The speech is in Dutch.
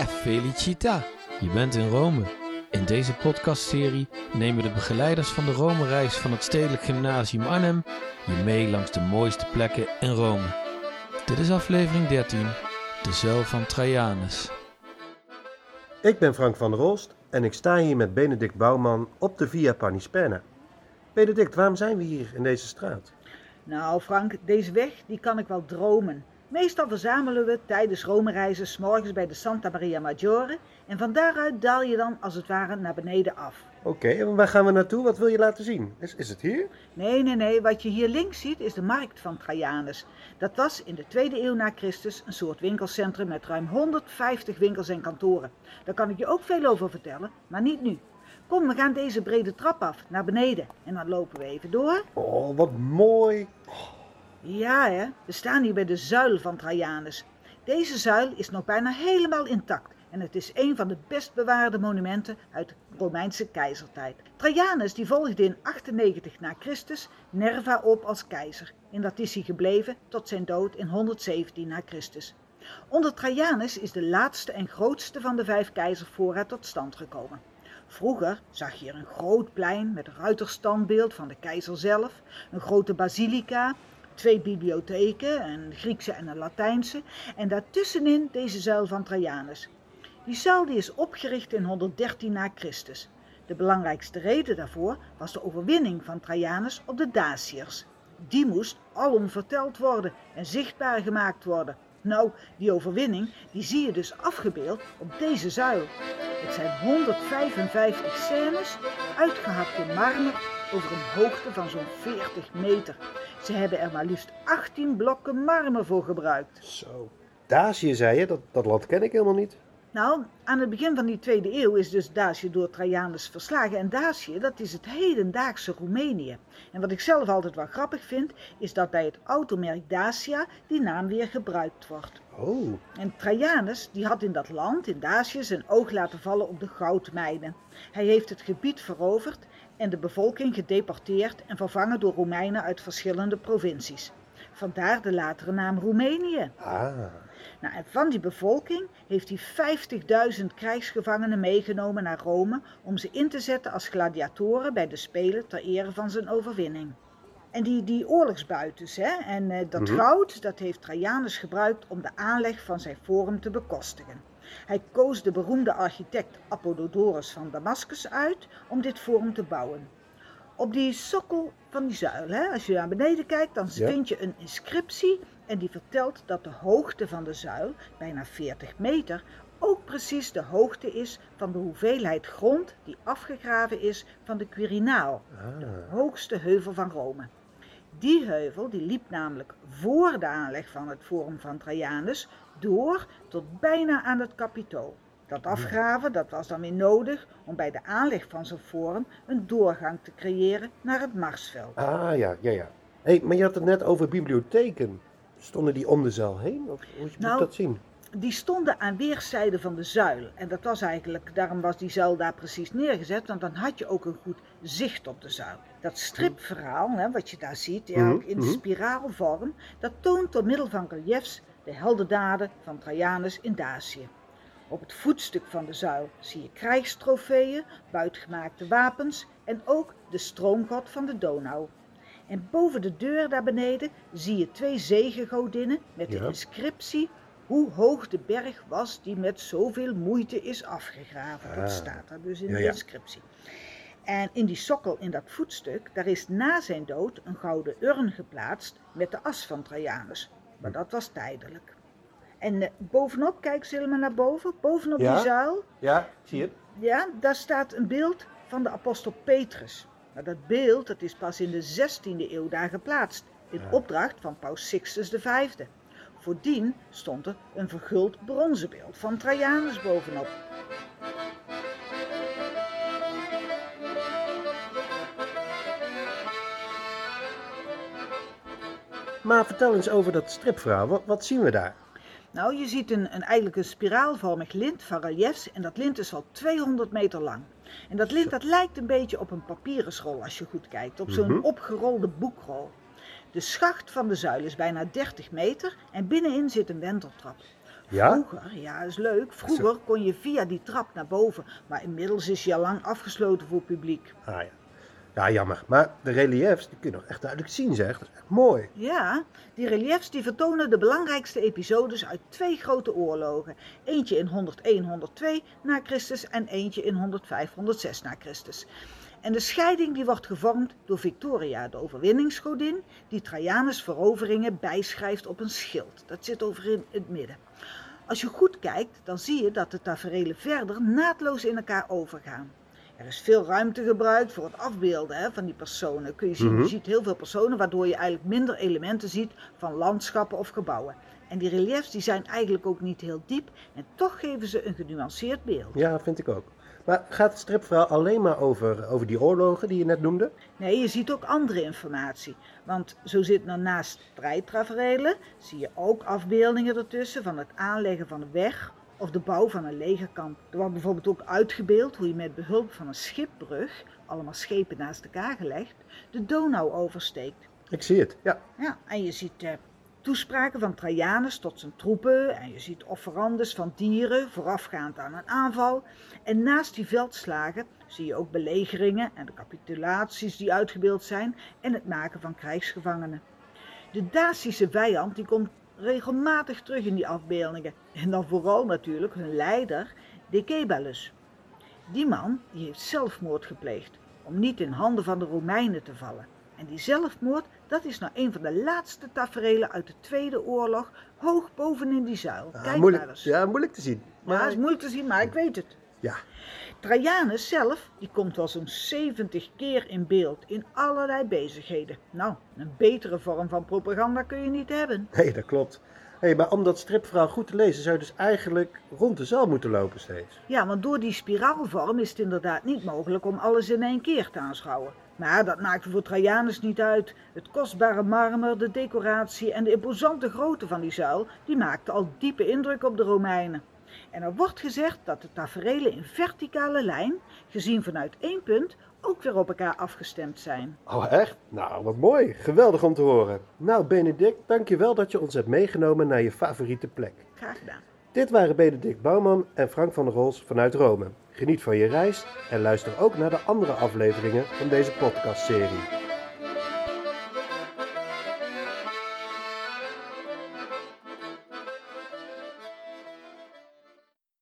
Che felicita! Je bent in Rome. In deze podcastserie nemen de begeleiders van de Rome-reis van het Stedelijk Gymnasium Arnhem je mee langs de mooiste plekken in Rome. Dit is aflevering 13, de Zuil van Trajanus. Ik ben Frank van der Rolst en ik sta hier met Benedict Bouwman op de Via Panisperna. Benedict, waarom zijn we hier in deze straat? Nou Frank, deze weg die kan ik wel dromen. Meestal verzamelen we tijdens Rome-reizen 's morgens bij de Santa Maria Maggiore en van daaruit daal je dan als het ware naar beneden af. Oké, en waar gaan we naartoe? Wat wil je laten zien? Is, is het hier? Nee, nee, nee, wat je hier links ziet is de markt van Trajanus. Dat was in de tweede eeuw na Christus een soort winkelcentrum met ruim 150 winkels en kantoren. Daar kan ik je ook veel over vertellen, maar niet nu. Kom, we gaan deze brede trap af, naar beneden. En dan lopen we even door. Oh, wat mooi. Ja, hè, we staan hier bij de zuil van Trajanus. Deze zuil is nog bijna helemaal intact en het is een van de best bewaarde monumenten uit de Romeinse keizertijd. Trajanus die volgde in 98 na Christus Nerva op als keizer en dat is hij gebleven tot zijn dood in 117 na Christus. Onder Trajanus is de laatste en grootste van de vijf keizerfora tot stand gekomen. Vroeger zag je hier een groot plein met ruiterstandbeeld van de keizer zelf, een grote basilica, twee bibliotheken, een Griekse en een Latijnse, en daartussenin deze zuil van Trajanus. Die zuil die is opgericht in 113 na Christus. De belangrijkste reden daarvoor was de overwinning van Trajanus op de Daciërs. Die moest alom verteld worden en zichtbaar gemaakt worden. Nou, die overwinning die zie je dus afgebeeld op deze zuil. Het zijn 155 scènes, uitgehakt in marmer, over een hoogte van zo'n 40 meter. Ze hebben er maar liefst 18 blokken marmer voor gebruikt. Zo. Dacië zei je, dat, dat land ken ik helemaal niet. Nou, aan het begin van die tweede eeuw is dus Dacië door Trajanus verslagen. En Dacië, dat is het hedendaagse Roemenië. En wat ik zelf altijd wel grappig vind, is dat bij het automerk Dacia die naam weer gebruikt wordt. Oh, En Trajanus, die had in dat land, in Dacië, zijn oog laten vallen op de goudmijnen. Hij heeft het gebied veroverd en de bevolking gedeporteerd en vervangen door Romeinen uit verschillende provincies. Vandaar de latere naam Roemenië. ah. Nou, en van die bevolking heeft hij 50.000 krijgsgevangenen meegenomen naar Rome om ze in te zetten als gladiatoren bij de Spelen ter ere van zijn overwinning. En die, die oorlogsbuitens hè, en eh, dat Mhm. goud, dat heeft Trajanus gebruikt om de aanleg van zijn forum te bekostigen. Hij koos de beroemde architect Apollodorus van Damascus uit om dit forum te bouwen. Op die sokkel van die zuil, hè, als je naar beneden kijkt, dan Ja. vind je een inscriptie en die vertelt dat de hoogte van de zuil, bijna 40 meter, ook precies de hoogte is van de hoeveelheid grond die afgegraven is van de Quirinaal, de ah. hoogste heuvel van Rome. Die heuvel die liep namelijk voor de aanleg van het Forum van Trajanus door tot bijna aan het Capitool. Dat afgraven dat was dan weer nodig om bij de aanleg van zo'n forum een doorgang te creëren naar het Marsveld. Ah, ja, ja, ja. hey, maar je had het net over bibliotheken. Stonden die om de zaal heen? Of hoe moet Nou, ik dat zien? Die stonden aan weerszijden van de zuil. En dat was eigenlijk, daarom was die zuil daar precies neergezet, want dan had je ook een goed zicht op de zuil. Dat stripverhaal, hè, wat je daar ziet, ja, Mhm, ook in mhm. spiraalvorm, dat toont door middel van reliefs de heldendaden van Trajanus in Dacië. Op het voetstuk van de zuil zie je krijgstrofeeën, buitgemaakte wapens en ook de stroomgod van de Donau. En boven de deur daar beneden zie je twee zegengodinnen met de Ja. inscriptie hoe hoog de berg was die met zoveel moeite is afgegraven. Ah. Dat staat daar dus in Ja, de ja. inscriptie. En in die sokkel, in dat voetstuk, daar is na zijn dood een gouden urn geplaatst met de as van Trajanus. Maar dat was tijdelijk. En eh, bovenop, kijk ze helemaal naar boven, bovenop Ja. die zuil, Ja, zie je ja, daar staat een beeld van de apostel Petrus. Maar dat beeld dat is pas in de 16e eeuw daar geplaatst, in opdracht van paus Sixtus V. Voordien stond er een verguld bronzen beeld van Trajanus bovenop. Maar vertel eens over dat stripverhaal. Wat, wat zien we daar? Nou, je ziet een, een, eigenlijk een spiraalvormig lint van reliefs en dat lint is al 200 meter lang. En dat lint dat lijkt een beetje op een papyrusrol als je goed kijkt, op zo'n Mhm. opgerolde boekrol. De schacht van de zuil is bijna 30 meter en binnenin zit een wenteltrap. Ja? Vroeger, ja, is leuk. Vroeger kon je via die trap naar boven, maar inmiddels is hij al lang afgesloten voor publiek. Ah ja. Ja, jammer. Maar de reliefs, die kun je nog echt duidelijk zien, zeg. Dat is echt mooi. Ja, die reliefs die vertonen de belangrijkste episodes uit twee grote oorlogen. Eentje in 101-102 na Christus en eentje in 105-106 na Christus. En de scheiding die wordt gevormd door Victoria, de overwinningsgodin, die Trajanus' veroveringen bijschrijft op een schild. Dat zit over in het midden. Als je goed kijkt, dan zie je dat de taferelen verder naadloos in elkaar overgaan. Er is veel ruimte gebruikt voor het afbeelden hè, van die personen. Kun je, zien, Mhm. je ziet heel veel personen, waardoor je eigenlijk minder elementen ziet van landschappen of gebouwen. En die reliefs die zijn eigenlijk ook niet heel diep en toch geven ze een genuanceerd beeld. Ja, vind ik ook. Maar gaat het stripverhaal alleen maar over, over die oorlogen die je net noemde? Nee, je ziet ook andere informatie. Want zo zit er naast strijdtaferelen, zie je ook afbeeldingen ertussen van het aanleggen van een weg of de bouw van een legerkamp. Er wordt bijvoorbeeld ook uitgebeeld hoe je met behulp van een schipbrug, allemaal schepen naast elkaar gelegd, de Donau oversteekt. Ik zie het, ja. Ja, en je ziet eh, toespraken van Trajanus tot zijn troepen en je ziet offerandes van dieren voorafgaand aan een aanval. En naast die veldslagen zie je ook belegeringen en de capitulaties die uitgebeeld zijn en het maken van krijgsgevangenen. De Dacische vijand die komt regelmatig terug in die afbeeldingen en dan vooral natuurlijk hun leider Decebalus. Die man die heeft zelfmoord gepleegd om niet in handen van de Romeinen te vallen. En die zelfmoord, dat is nou een van de laatste taferelen uit de Tweede Oorlog, hoog bovenin die zuil. Ah, Kijk moeilijk, maar eens. ja, moeilijk te zien. Ja, Maar, is moeilijk te zien, maar ik weet het. Ja. Trajanus zelf, die komt wel zo'n 70 keer in beeld in allerlei bezigheden. Nou, een betere vorm van propaganda kun je niet hebben. Nee, dat klopt. Hey, maar om dat stripverhaal goed te lezen zou je dus eigenlijk rond de zaal moeten lopen steeds. Ja, want door die spiraalvorm is het inderdaad niet mogelijk om alles in één keer te aanschouwen. Maar dat maakte voor Trajanus niet uit. Het kostbare marmer, de decoratie en de imposante grootte van die zuil, die maakten al diepe indruk op de Romeinen. En er wordt gezegd dat de taferelen in verticale lijn, gezien vanuit één punt, ook weer op elkaar afgestemd zijn. Oh, echt? Nou, wat mooi. Geweldig om te horen. Nou, Benedict, dankjewel dat je ons hebt meegenomen naar je favoriete plek. Graag gedaan. Dit waren Benedict Bouwman en Frank van der Rols vanuit Rome. Geniet van je reis en luister ook naar de andere afleveringen van deze podcastserie.